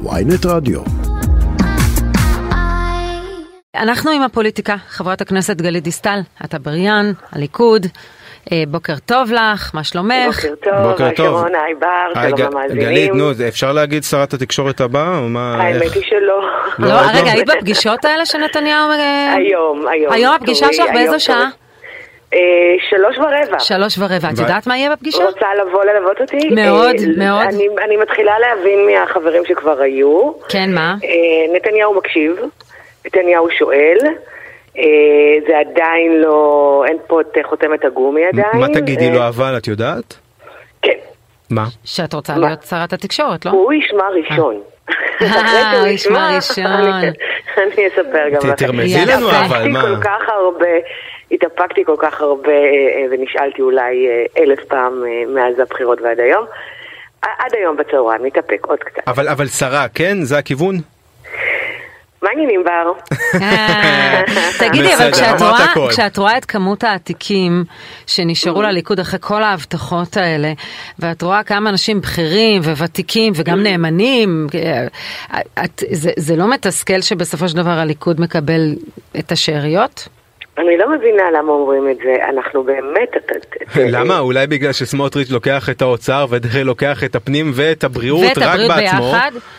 ויינט רדיו. אנחנו עם הפוליטיקה, חברת הכנסת גלית דיסטל, אתה בריאן, הליכוד. אה, בוקר טוב לך, מה שלומך? בוקר טוב, בוקר טוב. שרון, היי בר, היי, שלום המאזינים. גלית, נו, אפשר להגיד שרת התקשורת הבאה? או מה? האמת? היא שלא. לא, לא, לא? רגע, היית בפגישות האלה שנתניהו... אה, היום, היום. היום הפגישה שלך באיזו שעה? אה, שלוש ורבע. שלוש ורבע. את יודעת מה יהיה בפגישה? רוצה לבוא ללוות אותי? מאוד, אה, מאוד. אני, אני מתחילה להבין מהחברים שכבר היו. כן, מה? אה, נתניהו מקשיב, נתניהו שואל. אה, זה עדיין לא, אין פה את חותמת הגומי עדיין. מה תגידי אה, לו אבל, את יודעת? כן, מה? שאת רוצה? להיות שרת התקשורת, לא? הוא ישמע ראשון. אה, אחרי שהוא הוא ישמע ראשון. אני- אני אספר גם לכם. תרמזי לנו, התאפקתי אבל, מה? כל כך הרבה, התאפקתי כל כך הרבה אה, ונשאלתי אולי אה, אלף פעם אה, מאז הבחירות ועד היום. עד היום בצהריים, נתאפק עוד קצת. אבל אבל שרה, כן? זה הכיוון? מה העניינים בר? אה, תגידי, אבל כשאת רואה-. כשאת רואה את כמות העתיקים שנשארו לליכוד אחרי כל ההבטחות האלה, ואת רואה כמה אנשים בכירים וותיקים וגם נאמנים, אה, את- זה- זה לא מתסכל שבסופו של דבר הליכוד מקבל את השאריות? אני לא מבינה למה אומרים את זה, אנחנו באמת... למה? אולי בגלל שסמוטריץ' לוקח את האוצר ודרעי לוקח את הפנים ואת הבריאות ואת רק הבריאות בעצמו.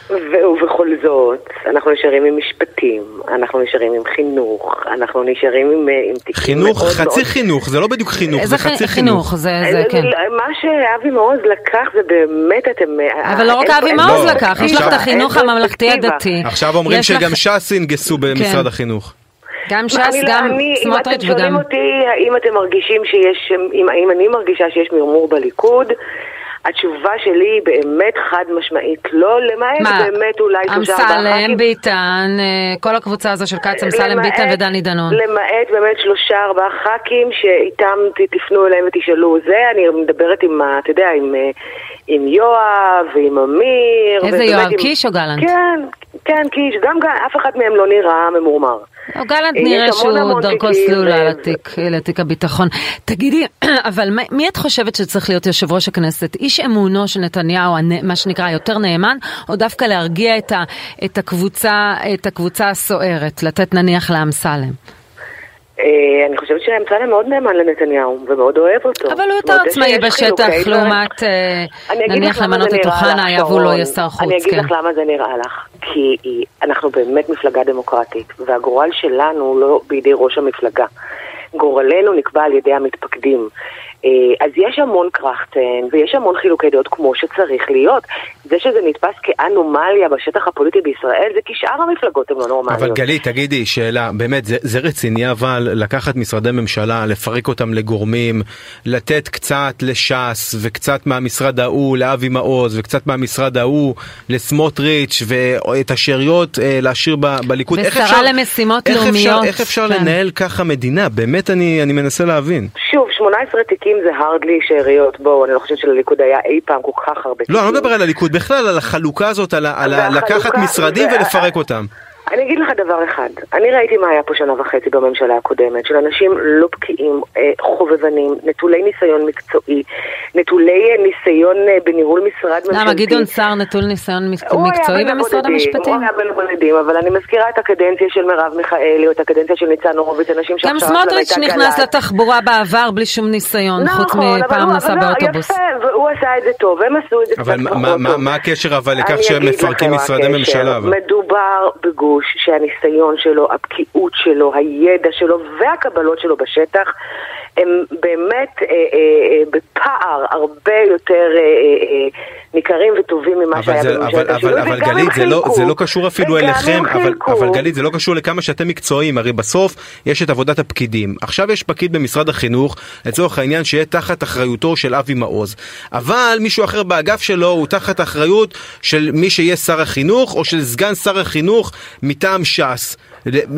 ובכל זאת, אנחנו נשארים עם משפטים, אנחנו נשארים עם חינוך, אנחנו נשארים עם אה, תיקים חינוך, חצי חינוך, זה לא בדיוק חינוך, זה חצי חינוך? זה זה כן. מה שאבי מעוז לקח זה באמת אתם... אבל לא רק אבי מעוז לא, לקח, יש לך את עכשיו- החינוך הממלכתי. הדתי. עכשיו אומרים שגם ש"ס ינגסו במשרד כן. החינוך. גם ש"ס, לא- גם סמוטריץ' אם אתם שואלים וגם... אותי האם אתם מרגישים שיש, אם, האם אני מרגישה שיש מרמור בליכוד, התשובה שלי היא באמת חד משמעית לא, למעט מה? באמת אולי שלושה ארבעה אמסלם, ח"כים. ביטן, אה, כל הקבוצה הזו של כץ, אמסלם, ביטן ודני דנון. למעט באמת שלושה ארבעה ח"כים שאיתם תפנו אליהם ותשאלו זה, אני מדברת עם, ה- אתה יודע, עם, אה, עם יואב ועם אמיר. איזה יואב, עם- קיש או גלנט? כן, כן, קיש, גם אף אחד מהם לא נראה ממורמר. או גלנט נראה שהוא דרכו סלולה ו- לתיק, לתיק הביטחון. תגידי, אבל מי- את חושבת שצריך להיות יושב ראש הכנסת? איש אמונו של נתניהו, מה שנקרא יותר נאמן, או דווקא להרגיע את ה- את הקבוצה את הקבוצה הסוערת, לתת נניח לאמסלם? אה, אני חושבת שאמסלם מאוד נאמן לנתניהו ומאוד אוהב אותו. אבל הוא יותר עצמאי בשטח. לעומת אה, נניח למנות את אוחנה היה והוא לא. יהיה שר חוץ, אני אגיד. לך למה זה נראה לך, כי אנחנו באמת מפלגה דמוקרטית, והגורל שלנו לא בידי ראש המפלגה. גורלנו נקבע על ידי המתפקדים. אה, אז יש המון קרחטן, ויש המון חילוקי דעות כמו שצריך להיות. זה שזה נתפס כאנומליה בשטח הפוליטי בישראל, זה כי שאר המפלגות הן לא נורמליות. אבל גלית, תגידי, שאלה, באמת, זה, זה רציני אבל לקחת משרדי ממשלה, לפרק אותם לגורמים, לתת קצת לש"ס וקצת מהמשרד ההוא לאבי מעוז וקצת מהמשרד ההוא לסמוטריץ' ואת השאריות אה, להשאיר ב, בליכוד. איך ושרה אפשר- למשימות איך לאומיות. אפשר, איך אפשר כן. לנהל ככה מדינה? באמת אני, אני מנסה להבין. שוב, 18 תיקים זה הרדלי שאריות, בואו, אני לא חושבת שלליכוד היה אי פעם כל כך הרבה תיקים. לא, אני לא מדבר על הליכוד, בכלל על החלוקה הזאת, על, על לקחת משרדים ולפרק אותם. אני אגיד לך דבר אחד, אני ראיתי מה היה פה שנה וחצי בממשלה הקודמת, של אנשים לא בקיאים, אה, חובבנים, נטולי ניסיון מקצועי, נטולי אה, ניסיון אה, בניהול משרד ממשלתי. למה גדעון סער נטול ניסיון מקצועי במשרד המשפטים? הוא היה בין הבודדים, אבל אני מזכירה את הקדנציה של מרב מיכאלי, או את הקדנציה של ניצן הורוביץ, אנשים גם שההכשרה שלהם סמוטריץ' נכנס. לתחבורה בעבר בלי שום ניסיון, חוץ נכון, אבל מפעם נסע אבל לא, באוטובוס. יפה, והוא עשה את זה טוב, הם עשו את זה אבל קצת מה- פחות מה- מה- טוב. מה הקשר אבל לכך שהם מפרקים משרדי. ממשלה? אבל? מדובר בגוש שהניסיון שלו, הבקיאות שלו, הידע שלו והקבלות שלו בשטח הם באמת אה, אה, אה, בפער הרבה יותר אה, אה, אה, ניכרים וטובים ממה אבל, שהיה בממשלת אבל, השינוי, אבל, אבל וגם הם גלית, זה לא, זה לא קשור אפילו וגם אליכם, אבל. אבל גלית, זה לא קשור לכמה שאתם מקצועיים, הרי בסוף יש את עבודת הפקידים. עכשיו יש פקיד במשרד החינוך, לצורך העניין, שיהיה תחת אחריותו של אבי מעוז. אבל מישהו אחר באגף שלו הוא תחת אחריות של מי שיהיה שר החינוך, או של סגן שר החינוך מטעם ש"ס.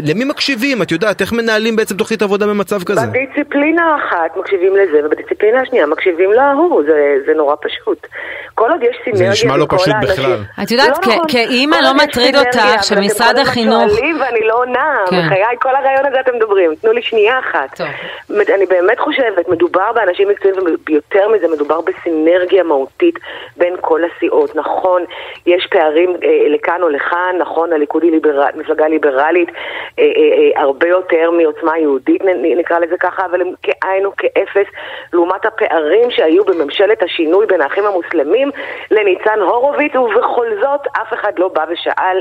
למי מקשיבים? את יודעת, איך מנהלים בעצם תוכנית עבודה במצב כזה? בדיסציפלינה אחת מקשיבים לזה, ובדיסציפלינה השנייה מקשיבים להוא, זה, זה נורא פשוט. כל עוד יש סינרגיה... זה נשמע לא פשוט האנשים... בכלל. את יודעת, לא נכון. כאימא לא מטריד אותך שמשרד החינוך... אתם כל הזמן ואני לא עונה, כן. בחיי כל הרעיון הזה אתם מדברים, תנו לי שנייה אחת. טוב. אני באמת חושבת, מדובר באנשים מקצועיים, ויותר מזה, מדובר בסינרגיה מהותית בין כל הסיעות. נכון, יש פערים אה, לכאן או לכאן, נכון, הליכוד היא ליבר... מפלגה ליברלית, אה, אה, אה, הרבה יותר מעוצמה יהודית, נקרא לזה ככה, אבל הם כאין וכאפס לעומת הפערים שהיו בממשלת השינוי בין האחים המוסלמים לניצן הורוביץ, ובכל זאת אף אחד לא בא ושאל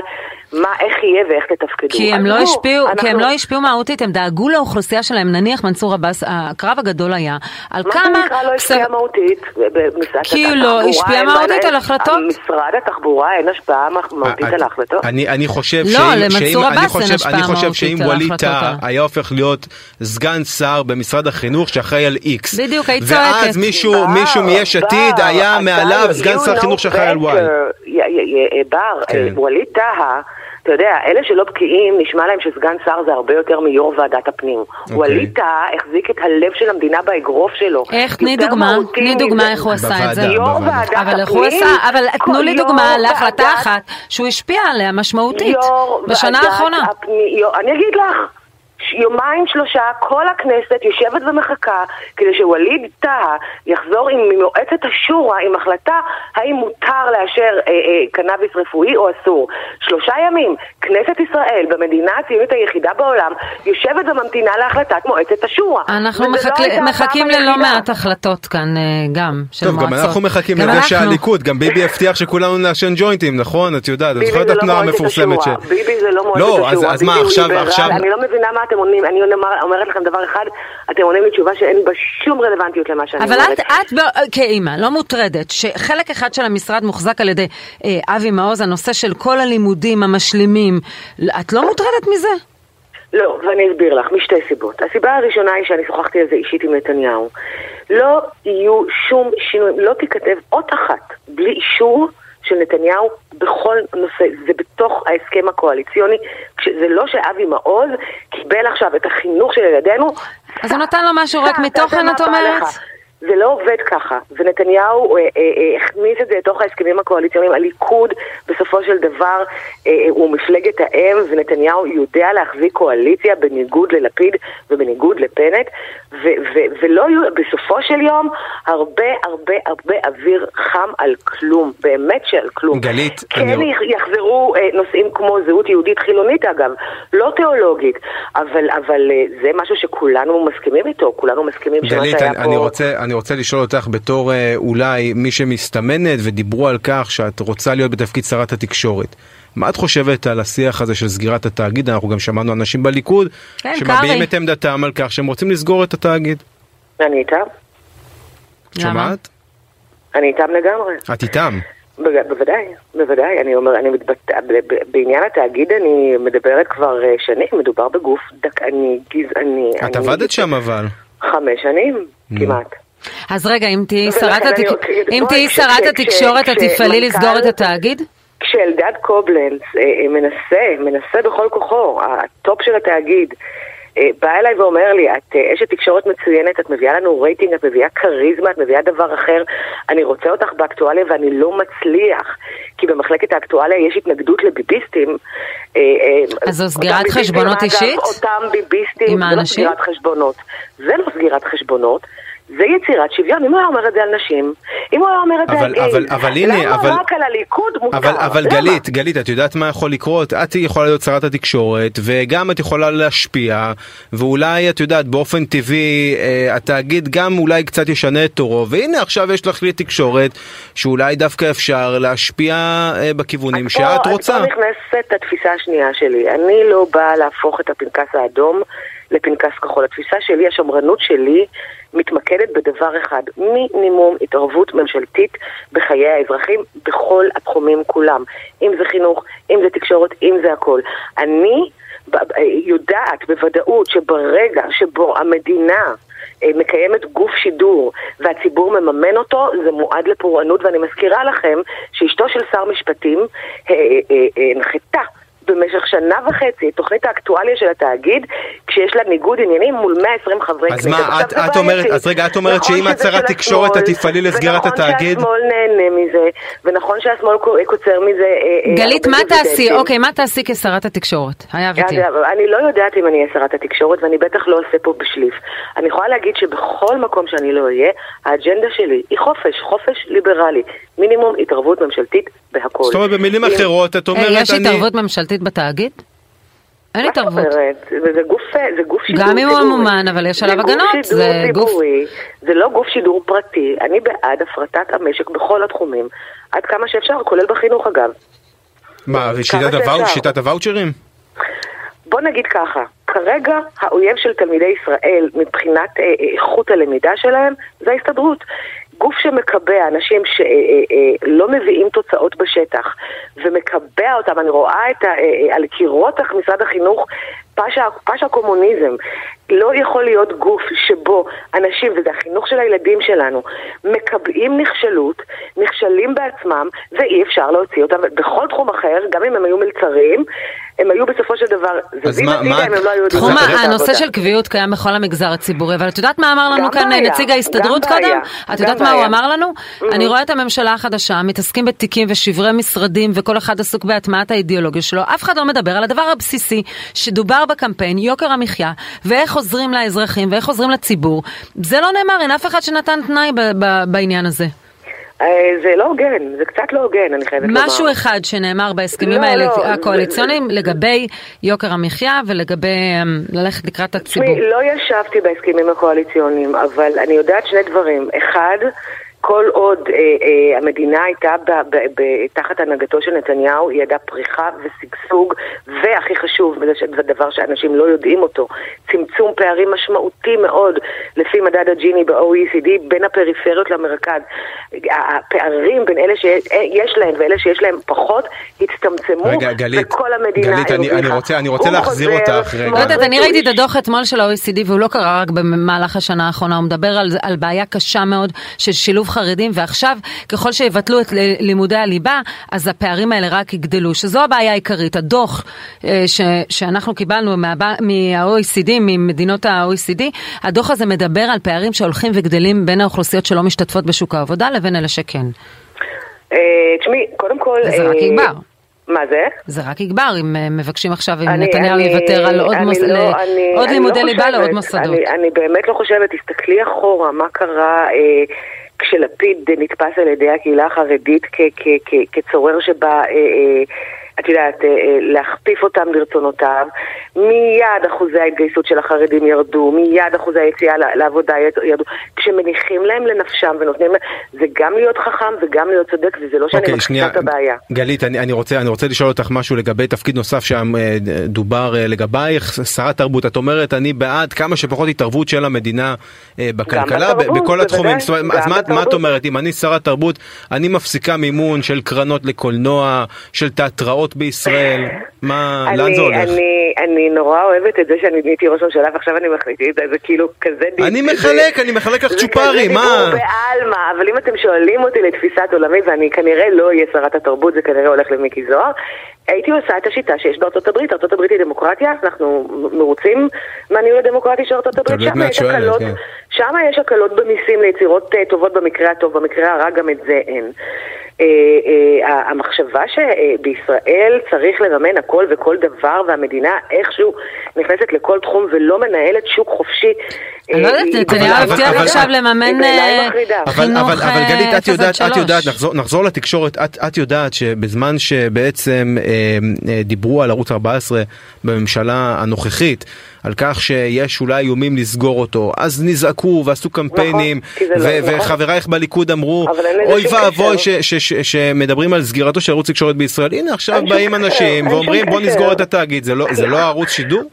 מה, איך יהיה ואיך תתפקדו. כי הם, לא, השפיעו, אנחנו... כי הם לא השפיעו מהותית, הם דאגו לאוכלוסייה שלהם, נניח מנסור עבאס, הקרב הגדול היה, על מה כמה... מה זה נקרא לא השפיע מהותית? כי לא השפיע מהותית על החלטות? משרד התחבורה אין השפעה מהותית על ההחלטות? אני חושב לא, למנסור עבאס אין השפעה מהותית. חושב שאם ווליד טאה היה הופך להיות סגן שר במשרד החינוך שאחראי על איקס, בדיוק, היית צועקת. ואז מישהו, מישהו מיש עתיד היה מעליו סגן שר חינוך שאחראי על וואי. בר, כן. ווליד טאה אתה יודע, אלה שלא בקיאים, נשמע להם שסגן שר זה הרבה יותר מיו"ר ועדת הפנים. Okay. אוקיי. ווליד טאה החזיק את הלב של המדינה באגרוף שלו. איך? תני דוגמה, תני דוגמה איך הוא עשה את זה. יו"ר ועדת הפנים. אבל איך הוא עשה, אבל תנו לי דוגמה להחלטה אחת שהוא השפיע עליה משמעותית בשנה האחרונה. אני אגיד לך. יומיים שלושה כל הכנסת יושבת ומחכה כדי שווליד טאה יחזור עם מועצת השורא עם החלטה האם מותר לאשר אה, אה, קנאביס רפואי או אסור. שלושה ימים כנסת ישראל במדינה הציונית היחידה בעולם יושבת וממתינה להחלטת מועצת השורא. אנחנו מחכ... לא מחכים ללא מעט החלטות כאן אה, גם של טוב, מועצות. גם אנחנו מחכים לזה שהליכוד, גם ביבי הבטיח שכולנו נעשן ג'וינטים, נכון? את יודעת, את זוכרת את התנועה המפורסמת ש... ביבי זה לא מועצת לא, השורא. אז מה, עכשיו... אני לא מבינה מה אתם עונים, אני אומרת לכם דבר אחד, אתם עונים לי תשובה שאין בה שום רלוונטיות למה שאני אבל אומרת. אבל את, את כאימא לא מוטרדת שחלק אחד של המשרד מוחזק על ידי אה, אבי מעוז, הנושא של כל הלימודים המשלימים, את לא מוטרדת מזה? לא, ואני אסביר לך, משתי סיבות. הסיבה הראשונה היא שאני שוחחתי על זה אישית עם נתניהו. לא יהיו שום שינויים, לא תיכתב אות אחת בלי אישור של נתניהו בכל נושא. זה בתוך ההסכם הקואליציוני. זה לא שאבי מעוז קיבל עכשיו את החינוך של ילדינו. אז הוא נתן לו משהו רק מתוכן, את אומרת? זה לא עובד ככה, ונתניהו אה, אה, אה, הכניס את זה לתוך ההסכמים הקואליציוניים. הליכוד בסופו של דבר אה, אה, הוא מפלגת האם, ונתניהו יודע להחזיק קואליציה בניגוד ללפיד ובניגוד ו- ו- ולא יהיו, בסופו של יום, הרבה הרבה הרבה אוויר חם על כלום, באמת שעל כלום. גלית, כן אני... יחזרו אה, נושאים כמו זהות יהודית חילונית אגב, לא תיאולוגית, אבל, אבל זה משהו שכולנו מסכימים איתו, כולנו מסכימים שמה שהיה אני, פה... אני רוצה, אני רוצה לשאול אותך בתור אה, אולי מי שמסתמנת ודיברו על כך שאת רוצה להיות בתפקיד שרת התקשורת. מה את חושבת על השיח הזה של סגירת התאגיד? אנחנו גם שמענו אנשים בליכוד כן, שמביעים את עמדתם על כך שהם רוצים לסגור את התאגיד. אני איתם. שומעת? אני איתם לגמרי. את איתם? בוודאי, בוודאי, אני אומר, אני מתבטא, בעניין התאגיד אני מדברת כבר אה, שנים, מדובר בגוף דכאני, גזעני. את עבדת שם אבל. חמש שנים, כמעט. אז רגע, אם תהיי שרת התקשורת, את תפעלי לסגור את התאגיד? כשאלדד קובלנץ אה, אה, מנסה, מנסה בכל כוחו, הטופ של התאגיד, אה, בא אליי ואומר לי, את אשת תקשורת מצוינת, את מביאה לנו רייטינג, את מביאה כריזמה, את מביאה דבר אחר, אני רוצה אותך באקטואליה ואני לא מצליח, כי במחלקת האקטואליה יש התנגדות לביביסטים. אז זו סגירת חשבונות אישית? אותם ביביסטים, עם האנשים? זה לא סגירת חשבונות. זה לא סגירת חשבונות. זה יצירת שוויון, אם הוא היה אומר את זה על נשים, אם הוא היה אומר את זה על גאים, למה אבל, רק על הליכוד מותר? אבל, אבל גלית, גלית, את יודעת מה יכול לקרות? את יכולה להיות שרת התקשורת, וגם את יכולה להשפיע, ואולי את יודעת, באופן טבעי, אה, התאגיד גם אולי קצת ישנה את תורו, והנה עכשיו יש לך כלי תקשורת, שאולי דווקא אפשר להשפיע אה, בכיוונים שאת פה, רוצה. את פה נכנסת התפיסה השנייה שלי, אני לא באה להפוך את הפנקס האדום לפנקס כחול. התפיסה שלי, השמרנות שלי, מתמקדת בדבר אחד, מינימום התערבות ממשלתית בחיי האזרחים בכל התחומים כולם. אם זה חינוך, אם זה תקשורת, אם זה הכל. אני יודעת בוודאות שברגע שבו המדינה אה, מקיימת גוף שידור והציבור מממן אותו, זה מועד לפורענות, ואני מזכירה לכם שאשתו של שר משפטים אה, אה, הנחתה במשך שנה וחצי את תוכנית האקטואליה של התאגיד, כשיש לה ניגוד עניינים מול 120 חברי כנסת. אז מה, את, את אומרת, אז רגע, את אומרת נכון שאם את שרת תקשורת את תפעלי לסגירת התאגיד? ונכון שהשמאל נהנה מזה, ונכון שהשמאל קוצר מזה... אה, אה, גלית, מה תעשי? אוקיי, מה תעשי כשרת התקשורת? היה ותהיה. אני לא יודעת אם אני אהיה שרת התקשורת, ואני בטח לא עושה פה בשליף. אני יכולה להגיד שבכל מקום שאני לא אהיה, האג'נדה שלי היא חופש, חופש ליברלי. מינימום התערבות ממשלתית בהכל. זאת אומרת, במילים אחרות, את אומרת, אני... יש התערבות ממשלתית בתאגיד? אין התערבות. זה גוף, זה גוף שידור ציבורי. גם אם הוא ממומן, אבל יש עליו הגנות. זה גוף ציבורי, זה לא גוף שידור פרטי. אני בעד הפרטת המשק בכל התחומים, עד כמה שאפשר, כולל בחינוך אגב. מה, שיטת הוואוצ'רים? בוא נגיד ככה, כרגע האויב של תלמידי ישראל מבחינת אה, אה, איכות הלמידה שלהם זה ההסתדרות. גוף שמקבע אנשים שלא מביאים תוצאות בשטח ומקבע אותם, אני רואה את ה, על קירות משרד החינוך פשע, פשע קומוניזם. לא יכול להיות גוף שבו אנשים, וזה החינוך של הילדים שלנו, מקבעים נכשלות, נכשלים בעצמם, ואי אפשר להוציא אותם בכל תחום אחר, גם אם הם היו מלצרים, הם היו בסופו של דבר זזים הצידה אם הם לא היו יודעים העבודה. הנושא של קביעות קיים בכל המגזר הציבורי, אבל את יודעת מה אמר לנו כאן בעיה, נציג ההסתדרות קודם? את יודעת מה הוא אמר לנו? אני רואה את הממשלה החדשה, מתעסקים בתיקים ושברי משרדים, וכל אחד עסוק בהטמעת האידיאולוגיה שלו, אף אחד לא מדבר על הדבר הבסיסי שדובר בקמפיין, יוקר המחיה, ואיך עוזרים לאזרחים ואיך עוזרים לציבור. זה לא נאמר, אין אף אחד שנתן תנאי בעניין הזה. אה, זה לא הוגן, זה קצת לא הוגן, אני חייבת לומר. משהו אחד שנאמר בהסכמים לא, האלה, לא, הקואליציוניים, זה... לגבי יוקר המחיה ולגבי אמ, ללכת לקראת הציבור. תשמעי, לא ישבתי בהסכמים הקואליציוניים, אבל אני יודעת שני דברים. אחד, כל עוד אה, אה, המדינה הייתה ב, ב, ב, תחת הנהגתו של נתניהו, היא ידעה פריחה ושגשוג, והכי חשוב, וזה דבר שאנשים לא יודעים אותו, צמצום פערים משמעותי מאוד לפי מדד הג'יני ב-OECD בין הפריפריות למרכז. הפערים בין אלה שיש להם ואלה שיש להם פחות הצטמצמו, רגע, גלית, וכל המדינה גלית, אני, אני רוצה, אני רוצה להחזיר אותך רגע. לא יודעת, אני ראיתי את הדוח אתמול של ה-OECD והוא לא קרה רק במהלך השנה האחרונה, הוא מדבר על, על בעיה קשה מאוד של שילוב חרדים, ועכשיו ככל שיבטלו את לימודי הליבה, אז הפערים האלה רק יגדלו, שזו הבעיה העיקרית. הדוח אה, ש, שאנחנו קיבלנו מה-OECD, ממדינות ה-OECD, הדוח הזה מדבר על פערים שהולכים וגדלים בין האוכלוסיות שלא משתתפות בשוק העבודה לבין אלה שכן. אה, תשמעי, קודם כל... וזה רק אה, יגבר. מה זה? זה רק יגבר אם מבקשים עכשיו, אם נתניהו יוותר על עוד, מוס... לא, אני, עוד אני לימודי לא ליבה לעוד מוסדות. אני, אני באמת לא חושבת, תסתכלי אחורה, מה קרה... אה, כשלפיד נתפס על ידי הקהילה החרדית כצורר שבא, אה, אה, את יודעת, אה, להכפיף אותם לרצונותיו, מיד אחוזי ההתגייסות של החרדים ירדו, מיד אחוזי היציאה לעבודה ירדו. כשמניחים להם לנפשם ונותנים להם, זה גם להיות חכם וגם להיות צודק, וזה לא שאני okay, אוקיי, מחליטה את הבעיה. גלית, אני, אני, רוצה, אני רוצה לשאול אותך משהו לגבי תפקיד נוסף שדובר לגבייך, שרת תרבות, את אומרת, אני בעד כמה שפחות התערבות של המדינה בכלכלה, בכל התחומים. אז מה, מה את אומרת, אם אני שרת תרבות, אני מפסיקה מימון של קרנות לקולנוע, של תיאטראות בישראל, מה, לאן זה הולך? אני, אני נורא אוהבת את זה שאני נהייתי ראש ממשלה ועכשיו אני מחליטה, זה כאילו כזה... אני מחלק, אני מחלק לך צ'ופרים, מה? זה כזה דיבור בעלמא, אבל אם אתם שואלים אותי לתפיסת עולמי, ואני כנראה לא אהיה שרת התרבות, זה כנראה הולך למיקי זוהר, הייתי עושה את השיטה שיש בארצות הברית, ארצות הברית היא דמוקרטיה, אנחנו מרוצים מהניהול הדמוקרטי של ארצות הברית, שם יש הקלות, כן. שם יש הקלות במיסים ליצירות אה, טובות במקרה הטוב, במקרה הרע גם את זה אין. אה, אה, המחשבה שבישראל צריך לממן הכל וכל דבר והמדינה איכשהו נכנסת לכל תחום ולא מנהלת שוק חופשי. אני לא יודעת, נתניהו הבטיח עכשיו לממן חינוך אבל גלית, את יודעת, את יודעת, נחזור לתקשורת, את יודעת שבזמן שבעצם דיברו על ערוץ 14 בממשלה הנוכחית, על כך שיש אולי איומים לסגור אותו, אז נזעקו ועשו קמפיינים, נכון, לא, נכון. וחברייך בליכוד אמרו, אוי ואבוי שמדברים על סגירתו של ערוץ תקשורת בישראל, הנה עכשיו באים אנשים ואומרים בוא נסגור את התאגיד, זה לא, לא ערוץ שידור?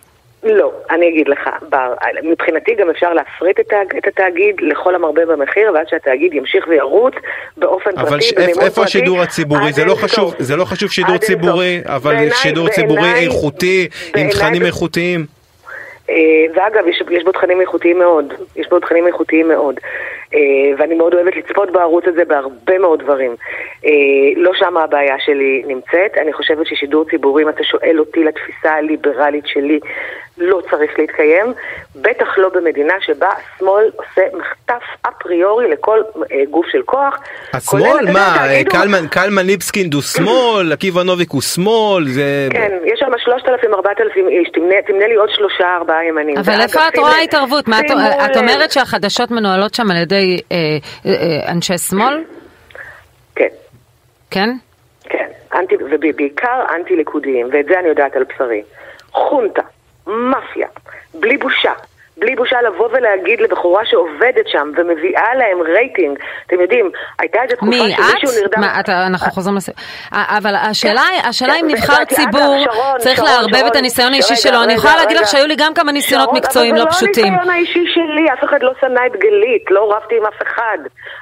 לא, אני אגיד לך, בר, מבחינתי גם אפשר להפריט את, את התאגיד לכל המרבה במחיר, ואז שהתאגיד ימשיך וירוץ באופן אבל פרטי, ש... איפה פרטי. השידור הציבורי? זה לא, חשוב, זה לא חשוב שידור ציבורי, אבל בעיני, שידור בעיני, ציבורי איכותי, בעיני, עם תכנים איכותיים. אה, ואגב, יש, יש בו תכנים איכותיים מאוד, יש בו תכנים איכותיים מאוד. אה, ואני מאוד אוהבת לצפות בערוץ הזה בהרבה מאוד דברים. אה, לא שם הבעיה שלי נמצאת. אני חושבת ששידור ציבורי, אם אתה שואל אותי לתפיסה הליברלית שלי, לא צריך להתקיים. בטח לא במדינה שבה השמאל עושה מחטף אפריורי לכל גוף של כוח. השמאל? מה, קלמן- ליבסקינד הוא שמאל, עקיבא נוביק הוא שמאל, זה... כן, 3,000-4,000 איש, תמנה, תמנה לי עוד שלושה ארבעה ימנים. אבל איפה את רואה התערבות? מה את- את. אומרת שהחדשות מנוהלות שם על ידי אה, אה, אנשי שמאל? כן. כן? כן, אנטי, ובעיקר אנטי ליכודיים, ואת זה אני יודעת על בשרי. חונטה, מאפיה, בלי בושה. בלי בושה לבוא ולהגיד לבחורה שעובדת שם ומביאה להם רייטינג. אתם יודעים, הייתה איזה תקופה מי, שמישהו את? נרדם... מה, אתה- אנחנו חוזרים לס... אה, אבל השאלה היא- השאלה כן, אם ו- נבחר ציבור צריך לערבב את הניסיון האישי שלו. אני יכולה להגיד לך. שהיו לי גם כמה ניסיונות מקצועיים לא אבל פשוטים. זה לא הניסיון האישי שלי, אף אחד לא שנא את גלית, לא רבתי עם אף אחד.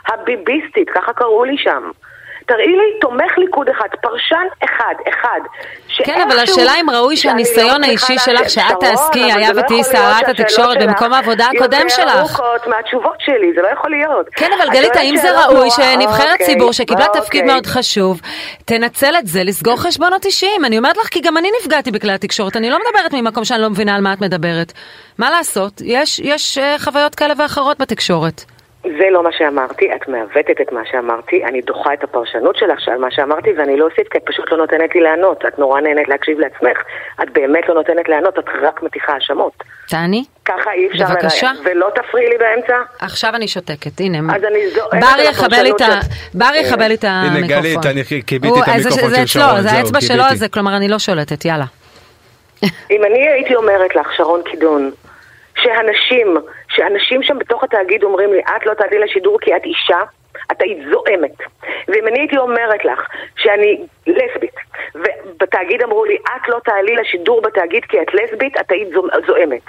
הביביסטית, ככה קראו לי שם. תראי לי תומך ליכוד אחד, פרשן אחד, אחד. כן, אבל השאלה אם ראוי לא שהניסיון האישי. שלך, שאת תעסקי, היה לא ותהיי שרת התקשורת במקום העבודה הקודם יותר שלך. ארוכות מהתשובות שלי, זה לא יכול להיות. כן, אבל גלית, שואלת האם זה ראוי שנבחרת אוקיי, ציבור שקיבלה אוקיי. תפקיד מאוד חשוב, תנצל את זה לסגור חשבונות אישיים? אני אומרת לך, כי גם אני נפגעתי בכלי התקשורת, אני לא מדברת ממקום שאני לא מבינה על מה את מדברת. מה לעשות? יש, יש אה, חוויות כאלה ואחרות בתקשורת. זה לא מה שאמרתי, את מעוותת את מה שאמרתי, אני דוחה את הפרשנות שלך על מה שאמרתי ואני לא אוסיף כי את פשוט לא נותנת לי לענות, את נורא נהנית להקשיב לעצמך, את באמת לא נותנת לענות, את רק מטיחה האשמות. תעני? ככה אי אפשר בבקשה. לנהל, ולא תפריעי לי באמצע. עכשיו אני שותקת, הנה. אז אני זועקת בר על יכבל לי את בר יכבל לי את המיקרופון. הנה, גלית, אני כיביתי את זה- המיקרופון זה של שרון, זה האצבע שלו. זה כלומר אני לא שולטת, יאללה. אם אני הייתי אומרת לך, שרון קידון, שאנשים, שאנשים שם בתוך התאגיד אומרים לי, את לא תעלי לשידור כי את אישה, את היית זועמת. ואם אני הייתי אומרת לך שאני לסבית, ובתאגיד אמרו לי, את לא תעלי לשידור בתאגיד כי את לסבית, את היית זו- זועמת.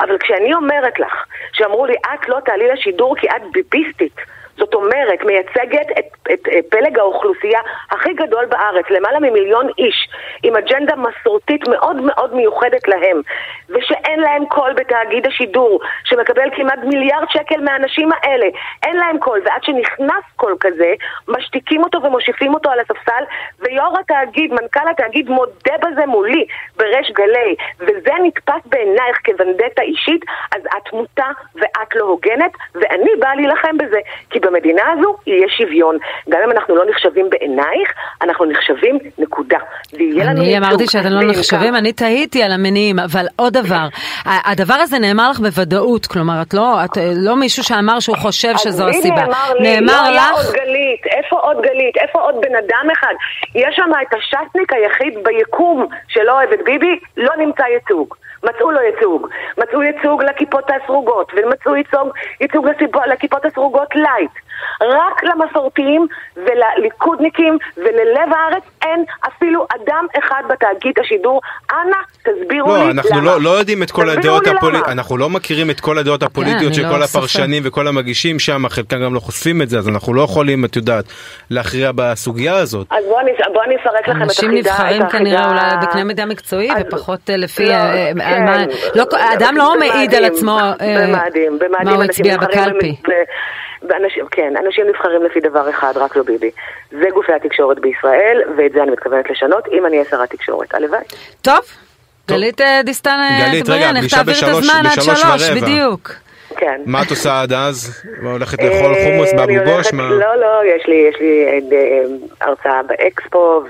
אבל כשאני אומרת לך, שאמרו לי, את לא תעלי לשידור כי את ביביסטית, זאת אומרת, מייצגת את, את, את פלג האוכלוסייה הכי גדול בארץ, למעלה ממיליון איש, עם אג'נדה מסורתית מאוד מאוד מיוחדת להם, ושאין להם קול בתאגיד השידור, שמקבל כמעט מיליארד שקל מהאנשים האלה, אין להם קול, ועד שנכנס קול כזה, משתיקים אותו ומושיבים אותו על הספסל, ויו"ר התאגיד, מנכ"ל התאגיד, מודה בזה מולי, בריש גלי, וזה נתפס בעינייך כוונדטה אישית, אז את מוטה ואת לא הוגנת, ואני באה להילחם בזה, כי במדינה הזו יהיה שוויון. גם אם אנחנו לא נחשבים בעינייך, אנחנו נחשבים נקודה. ויהיה אני. אמרתי שאתם לא נחשבים, אני תהיתי על המניעים, אבל עוד דבר, הדבר הזה נאמר לך בוודאות, כלומר, את לא, את לא מישהו שאמר שהוא חושב שזו הסיבה. נאמר לי, נאמר לא היה לך, עוד גלית, איפה עוד גלית? איפה עוד בן אדם אחד? יש שם את הש"סניק היחיד ביקום שלא אוהב את ביבי, לא נמצא ייצוג. מצאו לו ייצוג. מצאו ייצוג לכיפות הסרוגות, ומצאו ייצוג, ייצוג לכיפות הסרוגות light. רק למסורתיים ולליכודניקים וללב הארץ אין אפילו אדם אחד בתאגיד השידור. אנא, תסבירו לא, לי אנחנו למה. לא, לא יודעים את כל הדעות. הפוליטיות, אנחנו לא מכירים את כל הדעות הפוליטיות אני של לא כל. הפרשנים וכל המגישים שם, חלקם גם לא חושפים את זה, אז אנחנו לא יכולים, את יודעת, להכריע בסוגיה הזאת. אז בואו אני, בוא אני אפרק לכם את אנשים החידה. נבחרים את החידה- כנראה אולי בקנה מידה מקצועי, אז- ופחות אה, לפי... לא, אה, כן, על מה- לא- אדם לא מעיד על עצמו אה, במאדים, במאדים מה הוא אנשים הצביע נבחרים בקלפי. באנשים- כן, אנשים נבחרים לפי דבר אחד, רק לא ביבי. זה גופי התקשורת בישראל, ואת זה אני מתכוונת לשנות, אם אני אהיה שרת תקשורת. הלוואי. טוב, גלית אה, דיסטן אה, גלית, אטבריאן, רגע, איך תעביר את הזמן עד שלוש. בדיוק. כן. מה את עושה עד אז? מה, הולכת לאכול חומוס אה, באבו גוש? לא, לא, יש לי, יש לי אה, אה, הרצאה באקספו.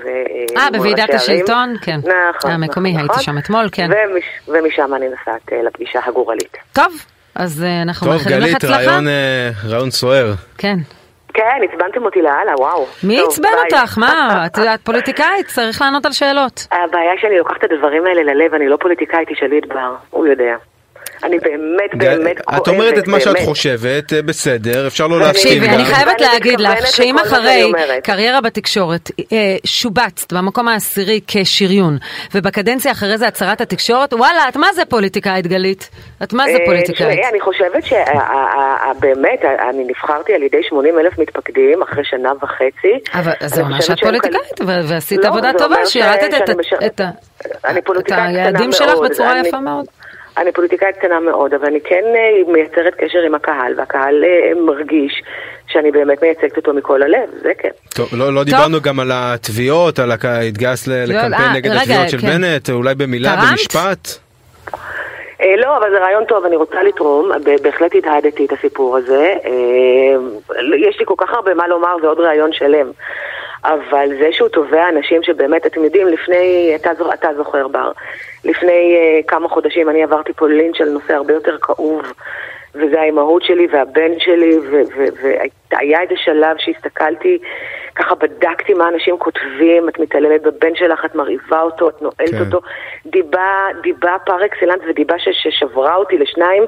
אה, בוועידת. השלטון? כן. נכון. המקומי, נכון, הייתי. שם אתמול, כן. ומש- ומשם אני נוסעת אה, לפגישה הגורלית. טוב, אז אה, אנחנו טוב, מאחלים לך גלית, הצלחה. רעיון, אה, רעיון סוער. כן. כן, עצבנתם אותי לאללה, וואו. מי טוב, עצבן. אותך? מה? את יודעת, פוליטיקאית, צריך לענות על שאלות. הבעיה שאני לוקחת את הדברים האלה ללב, אני לא פוליטיקאית, תשאלי את בר, הוא יודע. אני באמת באמת כואבת, את אומרת את מה שאת. חושבת, אה, בסדר, אפשר לא להסכים תקשיבי. אני חייבת להגיד לך שאם אחרי. קריירה בתקשורת אה, שובצת במקום העשירי כשריון, ובקדנציה אחרי זה שרת התקשורת, וואלה, את מה זה פוליטיקאית גלית? את מה זה אה, פוליטיקאית? אני חושבת שבאמת, אני נבחרתי על ידי 80 אלף מתפקדים אחרי שנה וחצי. אבל זה אומר שאת פוליטיקאית, ועשית לא, עבודה טובה, שירתת את ה- היעדים שלך בצורה יפה מאוד. אני פוליטיקאית קטנה מאוד, אבל אני כן אה, מייצרת קשר עם הקהל, והקהל אה, מרגיש שאני באמת מייצגת אותו מכל הלב, זה כן. טוב, לא, לא דיברנו גם על התביעות, על ל- לקמפיין אה, נגד רגע, התביעות של כן. בנט, אולי במילה, תרמת? במשפט? לא, אבל זה רעיון טוב, אני רוצה לתרום, ב- בהחלט הדהדתי את הסיפור הזה. יש לי כל כך הרבה מה לומר, זה עוד רעיון שלם. אבל זה שהוא תובע אנשים שבאמת, אתם יודעים, לפני, אתה, אתה זוכר בר, לפני uh, כמה חודשים אני עברתי פה לינץ' על נושא הרבה יותר כאוב, וזה האימהות שלי והבן שלי, והיה איזה שלב שהסתכלתי, ככה בדקתי מה אנשים כותבים, את מתעללת בבן שלך, את מרעיבה אותו, את נועלת כן. אותו, דיבה, דיבה פר אקסלנס ודיבה ש- ששברה אותי לשניים.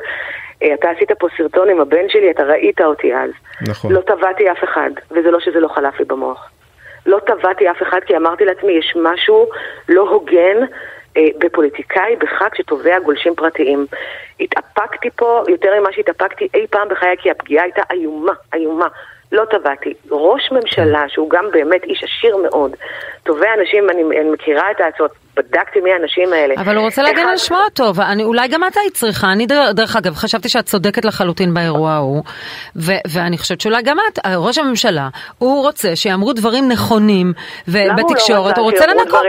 אה, אתה עשית פה סרטון עם הבן שלי, אתה ראית אותי אז. נכון. לא טבעתי אף אחד, וזה לא שזה לא חלף לי במוח. לא טבעתי אף אחד כי אמרתי לעצמי, יש משהו לא הוגן אה, בפוליטיקאי בחג שתובע גולשים פרטיים. התאפקתי פה יותר ממה שהתאפקתי אי פעם בחיי, כי הפגיעה הייתה איומה, איומה. לא טבעתי. ראש ממשלה, שהוא גם באמת איש עשיר מאוד, תובע אנשים, אני, אני מכירה את ההצעות, בדקתי מי האנשים האלה. אבל הוא רוצה להגן אחד- על שמו הטוב, אני, אולי גם את היית צריכה, אני דר- דרך אגב חשבתי שאת צודקת לחלוטין באירוע ההוא, ו- ואני חושבת שאולי גם את, ראש הממשלה, הוא רוצה שיאמרו דברים נכונים, למה הוא לא רוצה לנקות.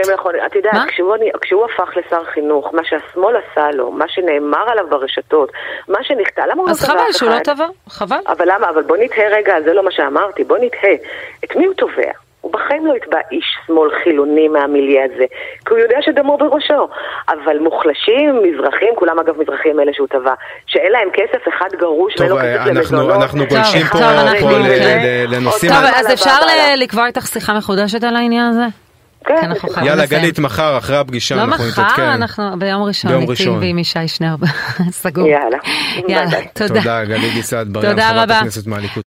את יודעת? כשהוא, כשהוא הפך לשר חינוך, מה שהשמאל עשה לו, מה שנאמר עליו ברשתות, מה שנכתב, למה הוא לא אז תבע חבל אף שהוא לא אחד? תבע, חבל. אבל למה? אבל בוא נתהה רגע, זה לא מה שאמרתי, בוא נתהה. את מי הוא תובע? הוא בחיים לא יתבע איש שמאל חילוני מהמיליה הזה, כי הוא יודע שדמו בראשו. אבל מוחלשים, מזרחים, כולם אגב מזרחים אלה שהוא תבע, שאין להם כסף, אחד גרוש ואין טוב, לו כסף אנחנו, למזונות. אנחנו טוב, גולשים פה, אנחנו- פה כן. ל- לנושאים... טוב, אז אפשר לקבוע איתך שיחה מחודשת על העניין הזה? כן, חייבים יאללה. גלית, מחר אחרי הפגישה לא אנחנו מחר, נתעדכן. אנחנו ביום ראשון, ביום איתי ראשון. ועם ישי שנר, סגור. יאללה. יאללה. תודה. תודה גלית גיסת בריאן, תודה חברת רבה. הכנסת מהליכוד.